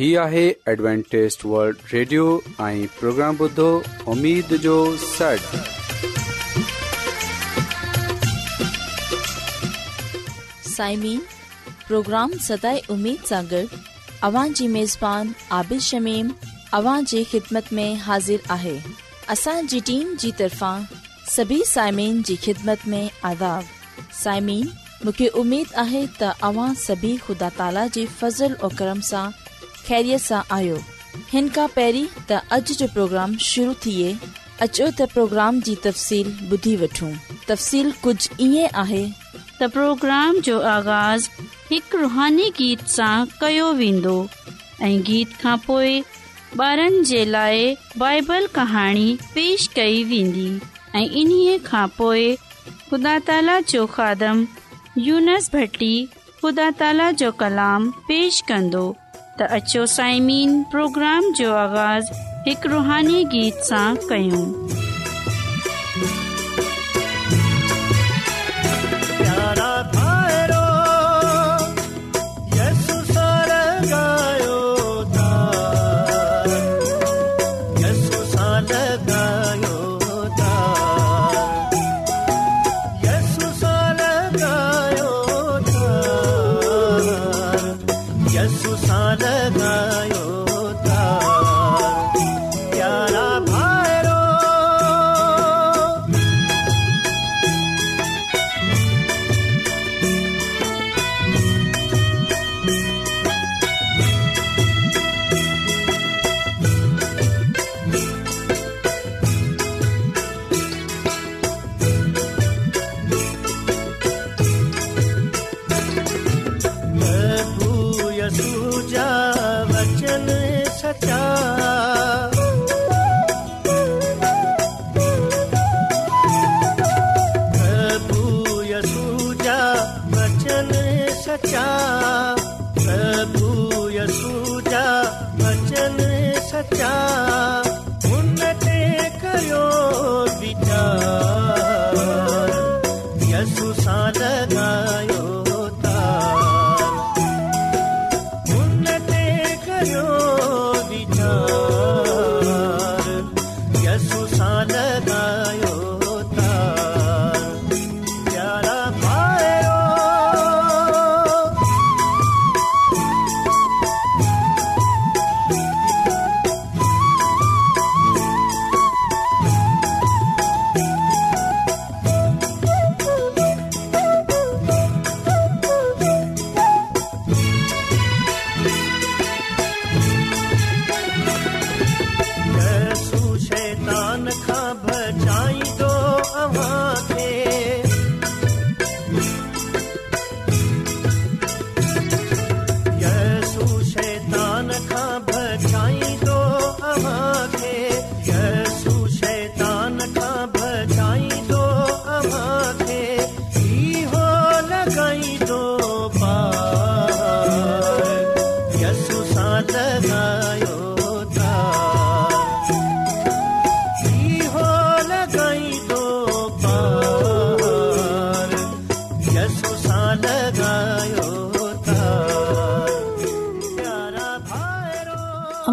هي آهي ادوانٽيست world Radio ۽ programme بدو اميد جو سڙ سائمين پروگرام ستاي اميد ساغر اوان جي ميزبان عابد شميم اوان جي خدمت ۾ حاضر آهي اسان جي ٽيم جي طرفان سڀي سائمين جي خدمت ۾ آداب سائمين مونکي اميد آهي ته اوان سڀي خدا تالا جي فضل او کرم سان अ सां आयो हिन खां पहिरीं त अॼु जो प्रोग्राम शुरू थिए अचो त प्रोग्राम जी तफ़सील ॿुधी वठूं तफ़सील कुझु ईअं تا پروگرام जो आगाज़ हिकु रुहानी गीत सां कयो वेंदो गीत खां पोइ بارن जे लाइ بائبل पेश कई वेंदी ऐं ख़ुदा ताला जो खादम यूनस भट्टी ख़ुदा ताला जो कलाम पेश कंदो त अचो پروگرام جو जो आवाज़ु हिकु रुहानी गीत सां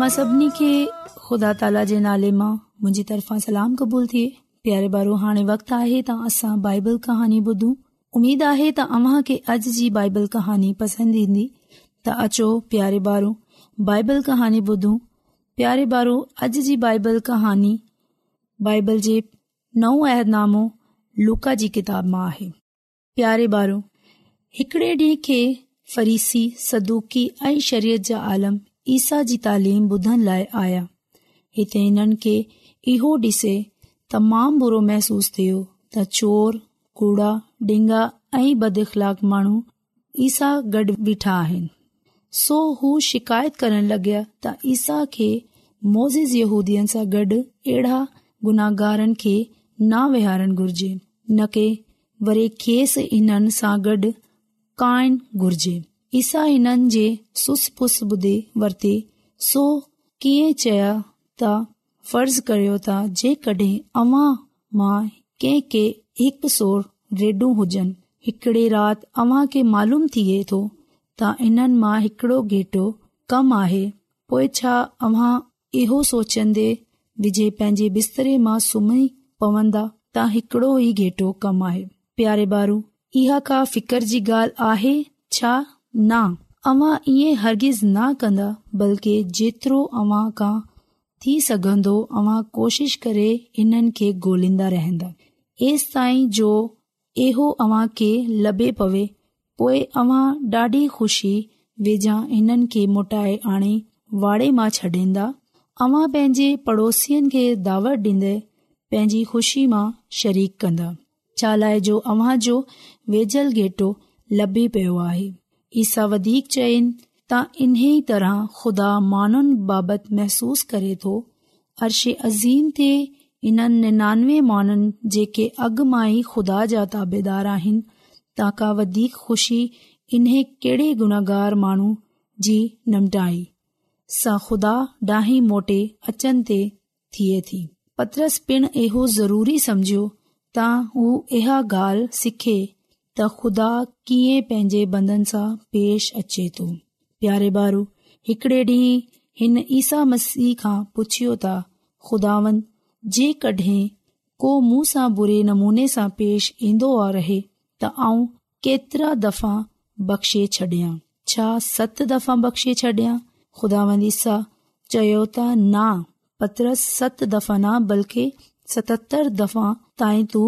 प्यारे ॿार ॿुधूं उमेद आहे ॿार बाइबल कहानी ॿुधूं प्यारे ॿारो अॼ जी बाइबल कहानी बाइबल जे नओ अहनामो लुका जी किताब मां आहे प्यारे ॿारो हिकड़े ॾींह खे सदूकी ऐं शरीयत जा आलम ईसा जी तालीम ॿुधण लाए आया हिते हिननि खे इहो डि॒से तमामु बुरो मेसूस थियो त चोर कूड़ा डिंगा, ऐं बदिलाक माण्हू ईसा गडु॒ बीठा आहिनि सो हू शिकायत करन लॻा त ईसा खे मोज़ यूद सां गॾ अ गुनाहगार खे न वेहारण घुरजे न की वरी खेसि इन सां गडु॒ काइन घुर्जे फर्ज़ करियो त इन्हनि मां हिकड़ो घेटो कम आ पोएं छा अव्हां इहो सोचन्दे विजय पंहिंजे बिस्तरे मां सुम्ही पवंदा त हिकड़ो ही गेटो कम आ प्यारे बारू इहा का फितर जी ग अवां ई हरगिज़ न कन्दा बल्कि जेतिरो अव्हां थी सघंदो अवां कोशिश करे हिननि खे गोलन्दा रहंदा ऐस ताईं लभे पवे पोए अव्हां डी खशी वेझा हिननि खे मोटाए आने वाड़े मां छडि॒ंदा अव्हां पंहिंजे पड़ोसियुनि खे दावत डि॒न्दे पंहिंजी खु़शी मां शरीक कन्दा शालाइजो अव्हां जो वेझल घेटो लभी पियो आहे ईसा वधीक चइनि त इन्हीअ तरह खुदा माण्हुनि बाबति महसूस करे थो अर्शे अज़ीम ते इन्हनि निनानवे माण्हुनि जेके अॻु मां ई खुदा जा ताबेदार आहिनि ताका वधीक खु़शी इन्हे कहिड़े गुनागार माण्हू जी निमटाई सां ख़ुदा डाही मोटे अचनि ते थिए थी पत्रस पिण इहो ज़रूरी सम्झियो त हू इहा ॻाल्हि सिखे त ख़ुदा कीअं पंहिंजे बंदन सां पेश अचे त ईसा मसीह खां पुछियो तुदा को मुंहं सां पेश ईन्दो रहे त आउं केतिरा दफ़ा बख़्शे छडां छा सत दफ़ा बख़्शे छड खुदा ईसा चयो त न पत्र सत दफ़ा न बल्कि सततरि दफ़ा ताईं तूं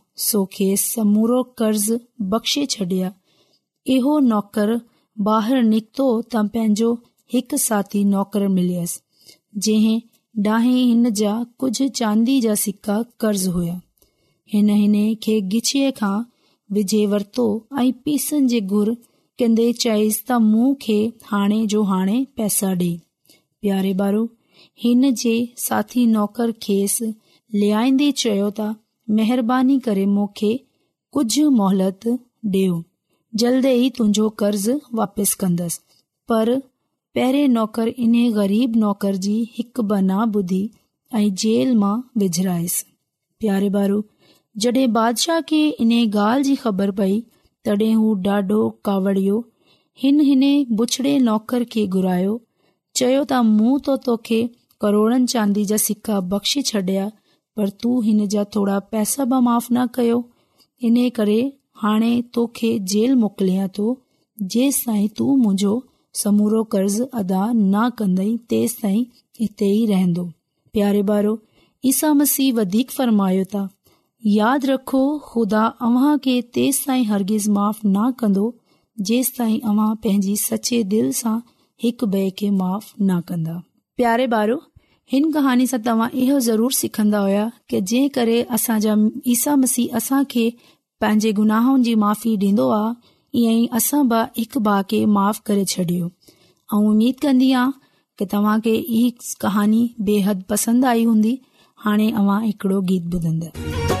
ਸੋ ਖੇਸ ਸਮੂਰੋ ਕਰਜ਼ ਬਖਸ਼ੇ ਛੱਡਿਆ ਇਹੋ ਨੌਕਰ ਬਾਹਰ ਨਿਕਤੋ ਤਾਂ ਪੈਂਜੋ ਇੱਕ ਸਾਥੀ ਨੌਕਰ ਮਿਲਿਆਸ ਜਿਹੇ ਡਾਹੇ ਹਿੰਨ ਜਾ ਕੁਝ ਚਾਂਦੀ ਜਾਂ ਸਿੱਕਾ ਕਰਜ਼ ਹੋਇਆ ਹੇ ਨਹਿਨੇ ਖੇ ਗਿਛੇ ਖਾਂ ਵਿਜੇ ਵਰਤੋ ਆਈ ਪੀਸਨ ਜੇ ਗੁਰ ਕਹਿੰਦੇ ਚਾਈਸ ਤਾਂ ਮੂੰਹ ਖੇ ਹਾਣੇ ਜੋ ਹਾਣੇ ਪੈਸਾ ਦੇ ਪਿਆਰੇ ਬਾਰੂ ਹਿੰਨ ਜੇ ਸਾਥੀ ਨੌਕਰ ਖੇਸ ਲਿਆਇਂਦੇ ਚਯੋਤਾ महिरबानी करे मूंखे कुझु मोहलत ॾियो जल्द ई तुंहिंजो कर्ज़ु वापसि कंदसि पर पहिरें नौकर इन ग़रीब नौकर जी हिकु बना ॿुधी ऐं जेल मां विझरायसि प्यारे बारू जॾहिं बादशाह खे इन ॻाल्हि जी ख़बर पई तॾहिं हू ॾाढो कावड़ियो हिन हिन बुछड़े नौकर खे घुरायो चयो त मूं त तो तोखे करोड़नि चांदी जा सिका बख़्शे छॾिया तूं हिन जा थोरा पैसा माफ़ न कयो इन करे ईसा मसीह वधीक फरमायो तव्हां तरगिज़ माफ़ न कंदो तव्हां पंहिंजी दिल सां हिकु माफ़ न कंदा प्यारे बारो हिन कहानी सां तव्हां इहो ज़रूर हुया कि जंहिं करे असांजा ईसा मसीह असां खे पंहिंजे गुनाहनि जी माफ़ी ॾींदो आहे ईअं ई असां बि हिकु भाउ खे माफ़ करे छॾियो ऐं उमीद कन्दी कि तव्हां खे इहा कहानी बेहद पसंदि आई हूंदी हाणे अव्हां हिकिड़ो गीत ॿुधंदड़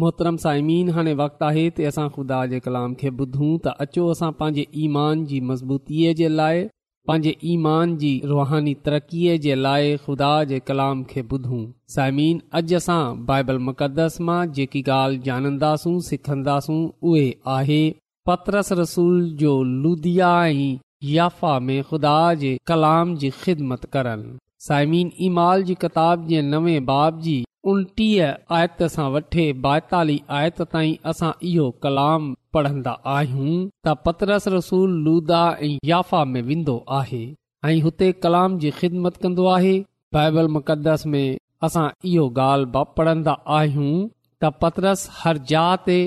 मोहतरम साइमन हाणे वक़्तु आहे त असां खुदा जे कलाम खे ॿुधूं त अचो असां पंहिंजे ईमान जी मज़बूतीअ जे लाइ पंहिंजे ईमान जी रुहानी तरक़ीअ जे लाइ खुदा जे कलाम खे ॿुधूं साइमीन अॼु असां बाइबल मुक़दस मां जेकी ॻाल्हि जानंदासूं सिखंदासूं उहे आहे पतरस रसूल जो लुधिया ऐं याफ़ा में ख़ुदा जे कलाम जी ख़िदमत करनि साइमीन इमाल जी किताब जे नवे बाब जी उणटीह आयत सां वठे ॿाएतालीह आयत ताईं असां इहो कलाम पढ़ंदा आहियूं त रसूल लूदा ऐं याफ़ा में वेंदो आहे ऐं हुते कलाम जी ख़िदमत कंदो आहे बाइबल मुक़दस में असां इहो ॻाल्हि पढ़ंदा आहियूं त हर जा ते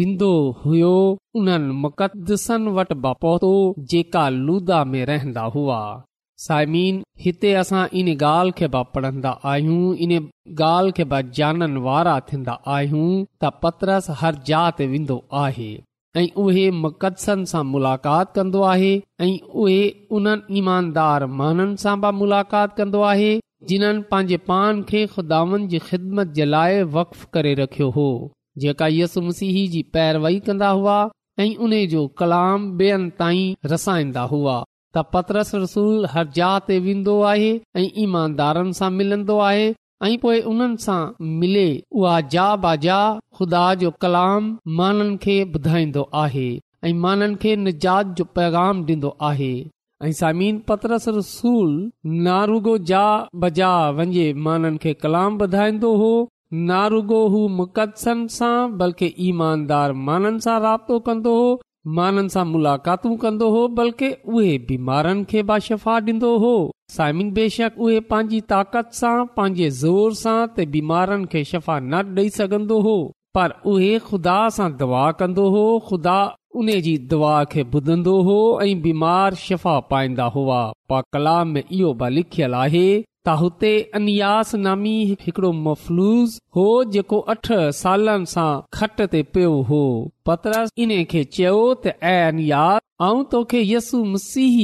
वेंदो हुयो उन्हनि मुक़दसनि वटि ब पहुतो जेका लूदा में रहंदा हुआ सायमीन हिते असां इन ॻाल्हि खे बा पढ़ंदा आहियूं इन ॻाल्हि खे ब जाननि वारा थींदा आहियूं त पतरस हर जात वेंदो आहे ऐं उहे मुक़दसनि सां मुलाक़ात कंदो आहे ऐं उहे उन्हनि ईमानदार माननि सां बि मुलाक़ात कंदो आहे जिन्हनि पंहिंजे पान खे खुदानि जी ख़िदमत जे लाइ वक़फ़ करे रखियो हो जेका यस मसीह जी पैरवई कंदा हुआ ऐं उन जो कलाम ॿियनि ताईं रसाईंदा हुआ त पतरस रसूल हर जहा ते वेंदो आहे ऐं ईमानदारनि सां मिलंदो आहे ऐ पोए उन्हनि सां मिले उहा जा बजा ख़ुदा जो कलाम माननि खे ॿुधाईंदो आहे ऐं माननि खे निजात जो पैगाम ॾींदो आहे ऐ सामिन पतरस रसूल नारुगो जा बजा वञे माननि खे कलाम ॿुधाईंदो हो नारुगो हू मुक़ददसन सां बल्कि ईमानदार माननि सां राब्तो माननि सां मुलाक़ातू कंदो हो बल्क उहे बीमारनि खे बाशफा शफ़ा ॾींदो हो साइमिन बेशक उहे पंहिंजी ताक़त सां पंहिंजे ज़ोर सां त बीमारनि खे शफ़ा न ॾेई सघंदो हो पर उहे खुदा सां दवा कंदो हो खुदा उन जी दवा खे ॿुधंदो हो ऐं बीमार शफ़ा पाईंदा हुआ पा कला में इहो बि लिखियलु आहे त हुते अन्यास नामी हिकिड़ो मफ़लूज़ हो जेको अठ सालनि सां खट ते पियो हो पतरस इन खे चयो त ऐ अनियास आऊं तोखे यसु मसीह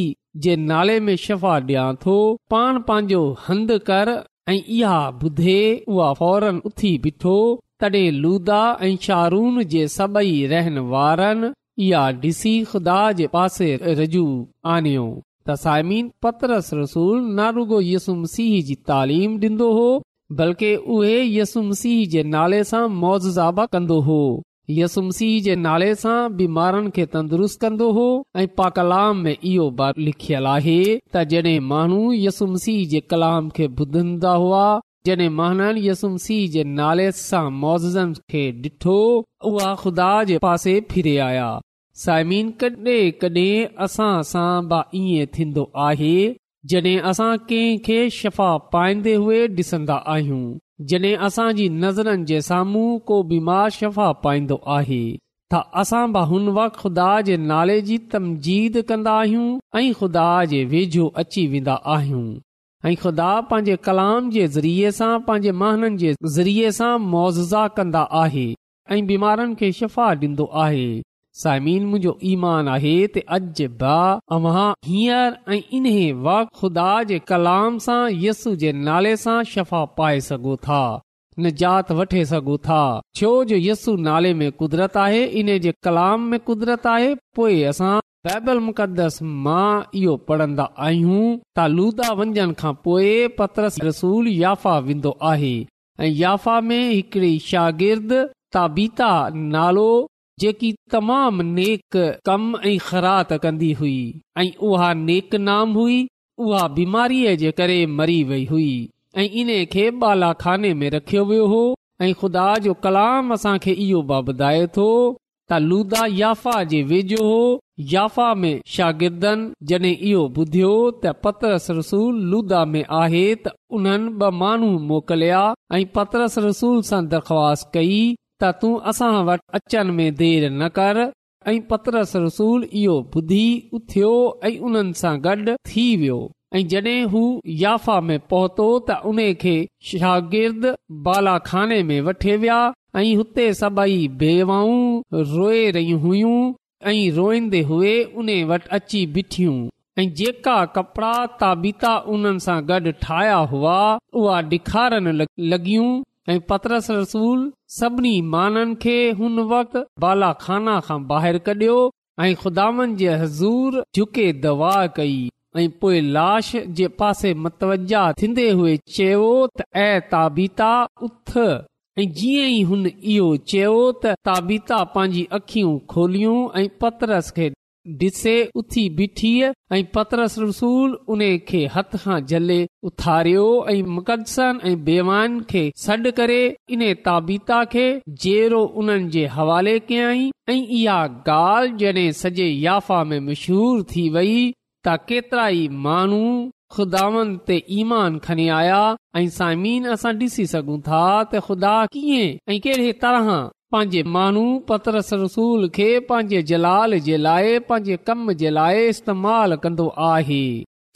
जे नाले में शफ़ा ॾियां थो पाण पंहिंजो हंधु कर ऐं इहा ॿुधे उहा फौरन उथी बीठो तडहिं लूदा ऐं शारून जे सभई रहन वारनि इहा डिसी ख़ुदा जे पासे रजू आणियो त साइमी न रुगो यसुम सिंह जी तालीम ॾींदो हो बल्कि उहे यसुम सिंह जे नाले सां मौज़ आबा कंदो हो यसुमसीह जे नाले सां बीमारनि खे तंदरुस्त कंदो हो ऐं पा कलाम में इहो लिखियल आहे त जडे॒ माण्हू यसुम सिंह जे कलाम खे ॿुधंदा हुआ जडे॒न यसुमसीह जे नाले सां मोज़न खे डि॒ठो उहा ख़ुदा जे पासे फिरे आया साइमीन कड॒हिं कड॒हिं असां सां बि ईअं थींदो आहे जॾहिं असां कंहिंखे शफ़ा पाईंदे हू डि॒सन्दा आहियूं जॾहिं असांजी नज़रनि जे साम्हूं को बीमार शफ़ा पाईंदो आहे त असां ब हुन वक़्त ख़ुदा जे नाले जी तमजीद कंदा आहियूं ऐं खुदा जे वेझो अची वेंदा आहियूं ऐं ख़ुदा पंहिंजे कलाम जे ज़रिए सां पंहिंजे महननि जे ज़रिए सां मुआज़ा कंदा आहे ऐं बीमारनि खे शफ़ा ॾींदो आहे साईमीन मुंहिंजो ईमान आहे तव्हां ख़ुदा जे कलाम सां यस्सू जे नाले सां शफ़ा पाए सघो था निजात जात वठे सघो था छो जो यस्स नाले में कुदरत आहे इन जे कलाम में कुदरत आहे पोए असां बैबल मुक़दस मां इहो पढ़न्दा आहियूं त लूदा वञण खां पोइ पत्रस रसूल याफ़ा वेंदो आहे ऐफ़ा में हिकड़ी शागिर्द ताबीता नालो जेकी तमामु नेक कम ऐं ख़रात कंदी हुई ऐं उहा नेक नाम हुई उहा बीमारीअ जे करे मरी वेई हुई ऐं इन खे बालाखाने में रखियो वियो हो ऐं खुदा जो कलाम असां खे इहो बि ॿुधाए थो त लूदा याफ़ा जे वेझो हो याफ़ा में शागिर्दनि जॾहिं इहो ॿुधियो त पतरस रसूल लूदा में आहे त उन्हनि ॿ माण्हू मोकिलिया ऐं पदरस रसूल सां दरख़्वास्त कई त तूं असां वटि अचनि में देर न करियो ऐं उन्हनि सां गॾ थी वियो ऐं जॾहिं हू याफ़ा में पहुतो त उन खे शागिर्द बालाखाने में वठी विया ऐं हुते सभई बेवाऊं रोए रहियूं हुयूं ऐं रोईंदे हुए उन वटि अची बीठियूं ऐं जेका कपड़ा ताबीता उन्हनि सां गॾु ठाहिया हुआ उहा डे॒खारनि लॻियूं ऐं पतरस रसूल सभिनी माननि खे हुन वक़्तु बालाखाना खां ॿाहिरि कढियो ऐं खुदानि जे हज़ूर झुके दवा कई ऐं पोए लाश जे पासे मतवजा थीन्दे हुए चयो त ए ताबीता उथ ऐं जीअं ई हुन इहो चयो त ताबीता पंहिंजी अखियूं खोलियूं ऐं पतरस खे डिसे उथी बीठी ऐं पतरस रसूल उन खे हथ खां जले उथारियो ऐं बेवान खे सॾु करे इन ताबीता खे जेरो उन्हनि जे हवाले कयाई ऐं इहा ॻाल्हि जड॒हिं सॼे याफ़ा में मशहूर थी वई त केतिरा ई माण्हू खुदावनि ते ईमान खणी आया ऐं साइमीन असां ॾिसी सघूं था त ख़ुदा कीअं ऐं कहिड़े तरह पंहिंजे माण्हू पतरस रसूल खे पंहिंजे जलाल जे लाइ पंहिंजे कम जे लाइ इस्तेमाल कन्दो आहे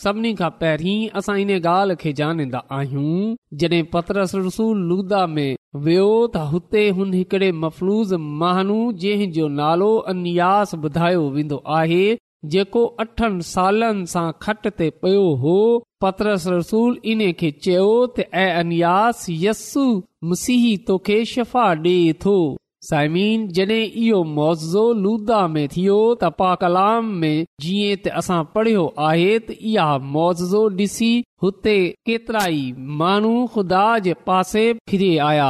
सभिनी खां पहिरीं असां इन ॻाल्हि खे जानींदा आहियूं जड॒हिं पतरस रसूल लुदा में वियो त हुते हुन हिकड़े मफ़लूज़ महानू जंहिंजो नालो अन्यास ॿुधायो वेंदो आहे जेको अठनि सालनि सां खट ते पियो हो पतरस रसूल इन खे चयो त ऐं अन्यास यस मुसी तोखे शफ़ा डे॒ साइमीन जॾहिं इहो मोज़ो लूदा में थियो त पा कलाम में जीअं असां पढ़ियो आहे त इहा मोज़ो ॾिसी हुते केतिराई माण्हू ख़ुदा जे पासे आया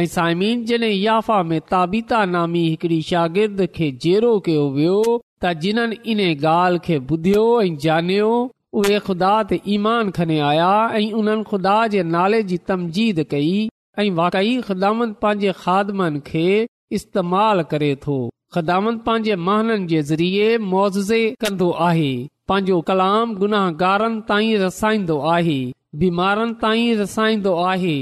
ऐं साइमिन जॾहिं याफ़ा में ताबीता नामी हिकिड़ी शागिर्द खे जेरो कयो वियो त जिन्हनि इन ॻाल्हि खे ॿुधियो ऐं ॼाणियो उहे ख़ुदा ते ईमान खने आया ऐं उन्हनि ख़ुदा जे नाले जी तमजीद कई ऐं वाकई ख़िदामंद पंहिंजे खादमनि खे इस्तेमाल करे थो ख़िदामंद पांजे महाननि जे ज़रिए मुआवज़े कन्दो आहे पंहिंजो कलाम गुनाहगारनि ताईं रसाईंदो आहे बीमारनि रसाईंदो आहे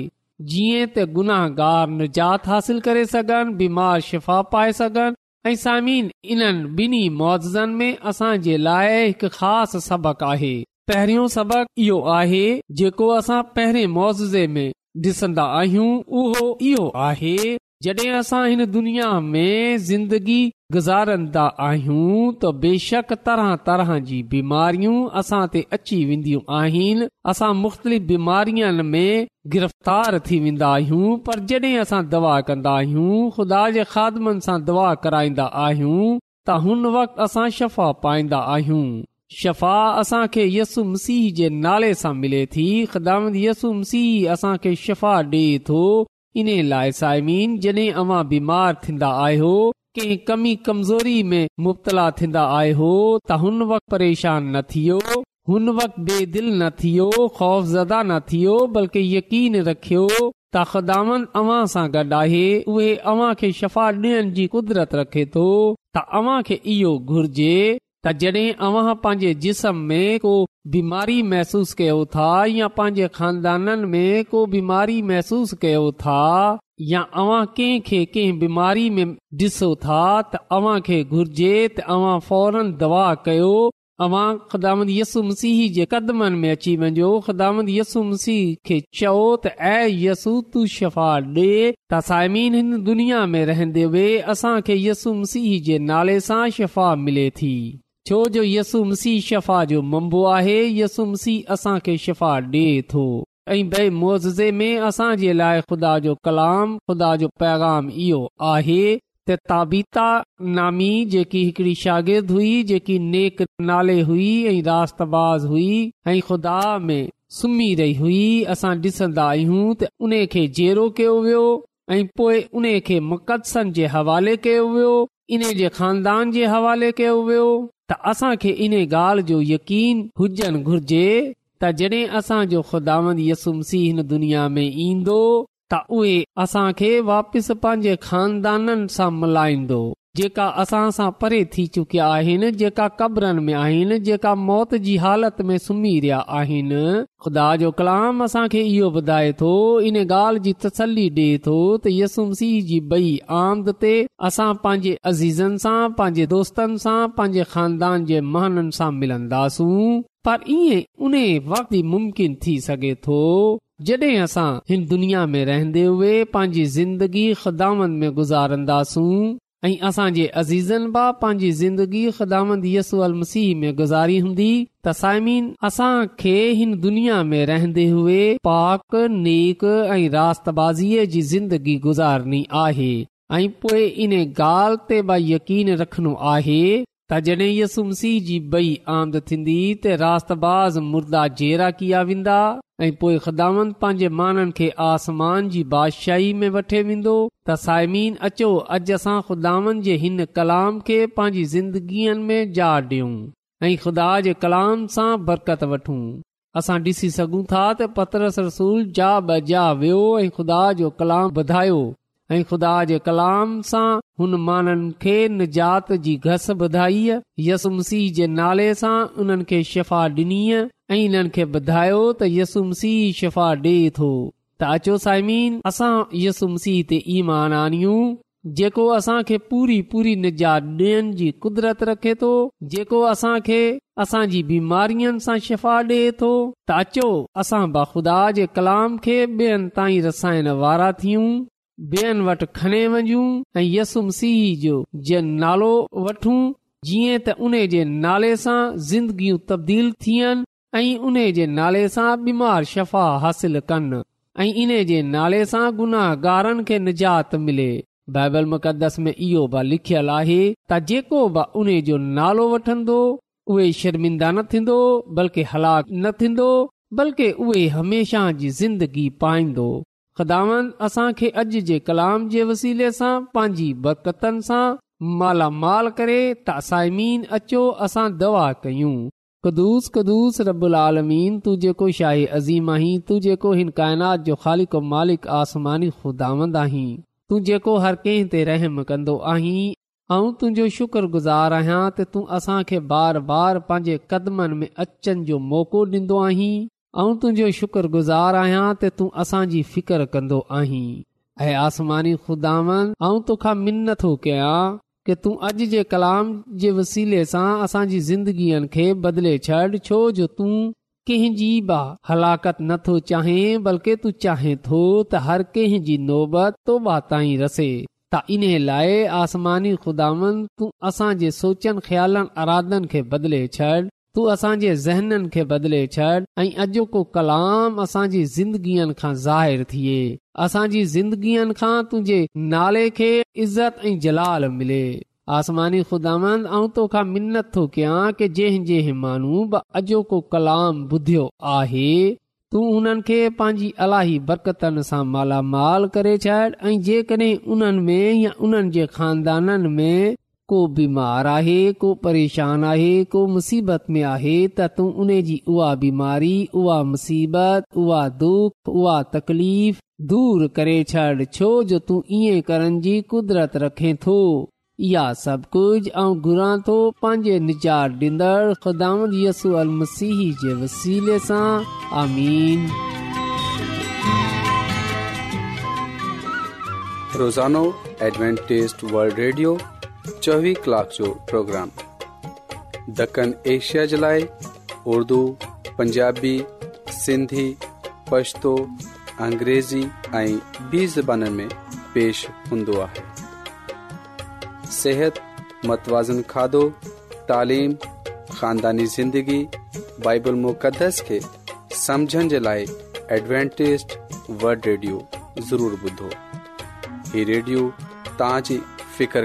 जीअं त गुनाहगार निजात हासिल करे सघनि बीमार शिफ़ा पाए सघनि ऐं सामिन इन्हनि ॿिन्ही मौवज़न में असां जे लाइ हिकु ख़ासि सबक़ु आहे पहिरियों सबक़ु इहो आहे जेको असां पहिरें मुआज़े में ॾिसंदा आहियूं उहो इहो आहे जॾहिं असां हिन दुनिया में ज़िंदगी गुज़ारंदा आहियूं त बेशक तरह तरह जी बीमारियूं असां ते अची वेंदियूं आहिनि असां मुख़्तलिफ़ बीमारीअ में गिरफ़्तार थी वेंदा आहियूं पर जड॒हिं असां दवा कंदा आहियूं ख़ुदा जे ख़ादमनि सां दवा कराईंदा आहियूं त हुन असां शफ़ा पाईंदा आहियूं शफ़ा असां खे यसु मसीह जे नाले सां मिले थी ख़िदामत यसु मसीह सीह असांखे शफ़ा डे॒ थो इन लाइ साइमीन जॾहिं अवां बीमार थींदा आहियो कहिं कमी कमज़ोरी में मुबतला थींदा आयो त हुन परेशान न थियो हुन वक्त बेदिल न थियो ख़ौफ़ ज़दा न थियो बल्कि यकीन रखियो त ख़दामन अवां सां गॾु आहे उहे अव्हां खे शफ़ा ॾियण जी कुदरत रखे थो त अव्हां खे इहो घुर्जे त जॾहिं अव्हां पंहिंजे जिस्म में को बीमारी महसूस कयो था या पंहिंजे ख़ानदाननि में को बीमारी महसूस कयो था या अवां कंहिं कंहिं बीमारी में ॾिसो था त अव्हां खे घुर्जे त अव्हां फौरन दवा कयो अवां ख़दामत यसुम मसीह जे कदमनि में अची वञो ख़िदामत यस्सुम मसीह खे चओ त एसू तू शफ़ा डे त साइमीन हिन दुनिया में रहंदे वे असां खे यसुम मसीह जे नाले सां शफ़ा मिले थी छो जो यसु मसीह शफ़ा जो मंबो आहे यसु मसीह असां खे शफ़ा डे थो ऐज़े जे लाइ खुदा जो कलाम ख़ुदा जो पैगाम इहो आहे जेकी हिकड़ी शागिर्द हुई जेकी नेक नाले हुई ऐं रात हुई ऐ खुदा में सुम्ही रही हुई असां डि॒सन्दा आहियूं त उन खे जेरो कयो वियो ऐ पोए उन खे मुक़दसम जे हवाले कयो वियो इन जे ख़ानदान जे हवाले कयो वियो त असांखे इन ॻाल्हि जो यकीन हुजनि घुर्जे त जॾहिं असांजो खुदा यसुमसी हिन दुनिया में ईंदो त उहे असांखे वापसि पंहिंजे ख़ानदाननि सां मल्हाईंदो जेका असां सां परे थी चुकिया आहिनि जेका क़बरनि में आहिनि जेका मौत जी हालत में सुम्ही रहिया आहिनि खुदा जो कलाम असां खे इहो ॿुधाए थो इन ॻाल्हि जी तसली ॾिए थो त यसुम डे॒सूमसी जी बई आमद ते असां पंहिंजे अज़ीज़नि सां पंहिंजे दोस्तनि सां पंहिंजे ख़ानदान जे महननि सां मिलंदासूं पर ईअं उन वक़्त ई मुमकिन थी सघे थो जड॒हिं असां हिन दुनिया में रहंदे हुए पांजी ज़िंदगी ख़ुदानि में गुज़ारंदासूं ऐं असां जे अज़ीज़नि मां पंहिंजी ज़िंदगी ख़िदामंद यसू अल मसीह में गुज़ारी हूंदी त साइमीन असांखे हिन दुनिया में रहंदे हुए पाक नेक ऐं रास जी ज़िंदगी गुज़ारणी आहे ऐं पोए इन ॻाल्हि ते बि यकीन रखनो आहे त जड॒ यसू मसीह जी बई आमद थींदी त रास मुर्दा जेरा किया वेंदा ऐं पोइ ख़ुदावन पंहिंजे माननि खे आसमान जी बादशाही में वठे वेंदो त साइमीन अचो अॼु असां ख़ुदावन जे हिन कलाम खे पंहिंजी ज़िंदगीअ में जा ॾियूं ऐं ख़ुदा जे कलाम सां बरकत वठूं असां ॾिसी सघूं था त पतरस रसूल जा ब जा वियो ऐं ख़ुदा जो कलाम ॿुधायो ऐं ख़ुदा जे कलाम सां हुन माननि खे निजात जी घस ॿुधाई यस मसीह जे नाले सां उन्हनि खे शिफ़ा ॾिनी ऐं इन्हनि खे ॿुधायो त यसुम सीह शिफ़ा ॾे थो त अचो साइमीन असां यसुम सीह ते ईमान आणियूं जेको असांखे पूरी पूरी निजात ॾियनि जी कुदरत रखे तो जेको असां खे असांजी बीमारियुनि सां शफ़ा ॾे थो ता अचो असां बाख़ुदा जे कलाम खे ॿियनि ताईं रसायण वारा थियूं ॿियनि वटि खणे वञू ऐं यसुम सीह जो जन नालो वठूं जीअं त उन जे नाले सां ज़िंदगियूं तब्दील थियनि ऐं उन जे नाले सां बीमार शफ़ा हासिल कनि ऐं इन जे नाले सां गुनाहगारनि खे निजात मिले बाइबल मुक़दस में इहो बि लिखियल आहे त जेको बि उन जो नालो वठंदो उहे शर्मिंदा न थींदो बल्कि हलाक न थींदो बल्कि उहे हमेशा जी ज़िंदगी पाईंदो ख़दान असां खे अॼु जे कलाम जे वसीले सां पंहिंजी बरकतनि सां मालामाल करे त असाइमीन अचो असां दवा कयूं कदुूस कदुस रबुल आलमीन तू जेको शाही अज़ीम आहीं तू जेको हिन काइनात जो ख़ालिक मालिक आसमानी ख़ुदावंद आहीं तू जेको हर कंहिं ते रहम कंदो आहीं ऐं तुंहिंजो शुक्रगुज़ार आहियां त तूं असां बार बार पंहिंजे कदमनि में अचनि जो मौक़ो ॾींदो आहीं ऐं तुंहिंजो शुकुर गुज़ार आहियां त तूं असांजी फिकर कंदो आहीं ऐं आसमानी ख़ुदा ऐं तोखां मिन नथो कयां के तूं अॼु जे कलाम जे वसीले सां असांजी ज़िंदगीअ खे बदिले छॾ छो जो तूं कंहिंजी ब हलाकत न थो चाहें बल्कि तूं चाहें थो त हर कंहिंजी नोबत तोबा ताईं रसे त इन्हे लाइ आसमानी ख़ुदानि तूं असांजे सोचनि ख्यालनि अरादनि खे बदिले छॾ तू असांजे बदिले छॾ ऐं अॼो को कलाम असांजी ज़िंदगीअ खां ज़ाहिरु थिए असांजी ज़िंदगीअ खां तुंहिंजे नाले खे इज़त ऐं तोखा मिनत थो कयां कि जंहिं माण्हू अॼो को कलाम ॿुधियो आहे तूं हुननि खे पंहिंजी अलाई बरकतनि सां मालामाल करे छॾ ऐं जेकड॒हिं उन्हनि में या उन्हनि जे ख़ानदान में को बीमार है को परेशान है को मुसीबत में आहे त तूं उन्हें जी उहा बीमारी उहा मुसीबत उहा दुख उहा तकलीफ़ दूर करे छड़ छो जो तूं ईअं करण जी कुदरत रखे थो इहा सभु कुझु ऐं घुरां थो पंहिंजे निजात ॾींदड़ ख़ुदा यसू अल मसीह जे वसीले सां आमीन रोज़ानो एडवेंटेज वल्ड रेडियो चोवीह कलाक जो प्रोग्राम दखण एशिया जे लाइ उर्दू पंजाबी सिंधी पछतो अंग्रेज़ी ऐं ॿी ज़बाननि में पेश हूंदो आहे متوازن मतवाज़न खाधो तालीम खानदानी ज़िंदगी बाइबल मुक़दस खे समुझण जे लाइ एडवेंटेस्ट वड रेडियो ज़रूरु ॿुधो ही रेडियो तव्हांजी फिकिर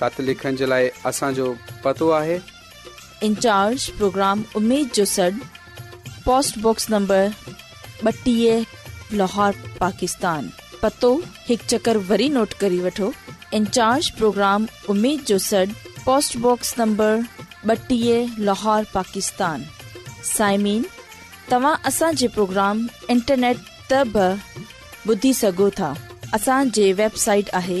इन प्रोग्राम लाहौर पाकिस्तान साइमिन तव्हांजे प्रोग्राम इंटरनेट त ॿुधी सघो था असांजे वेबसाइट आहे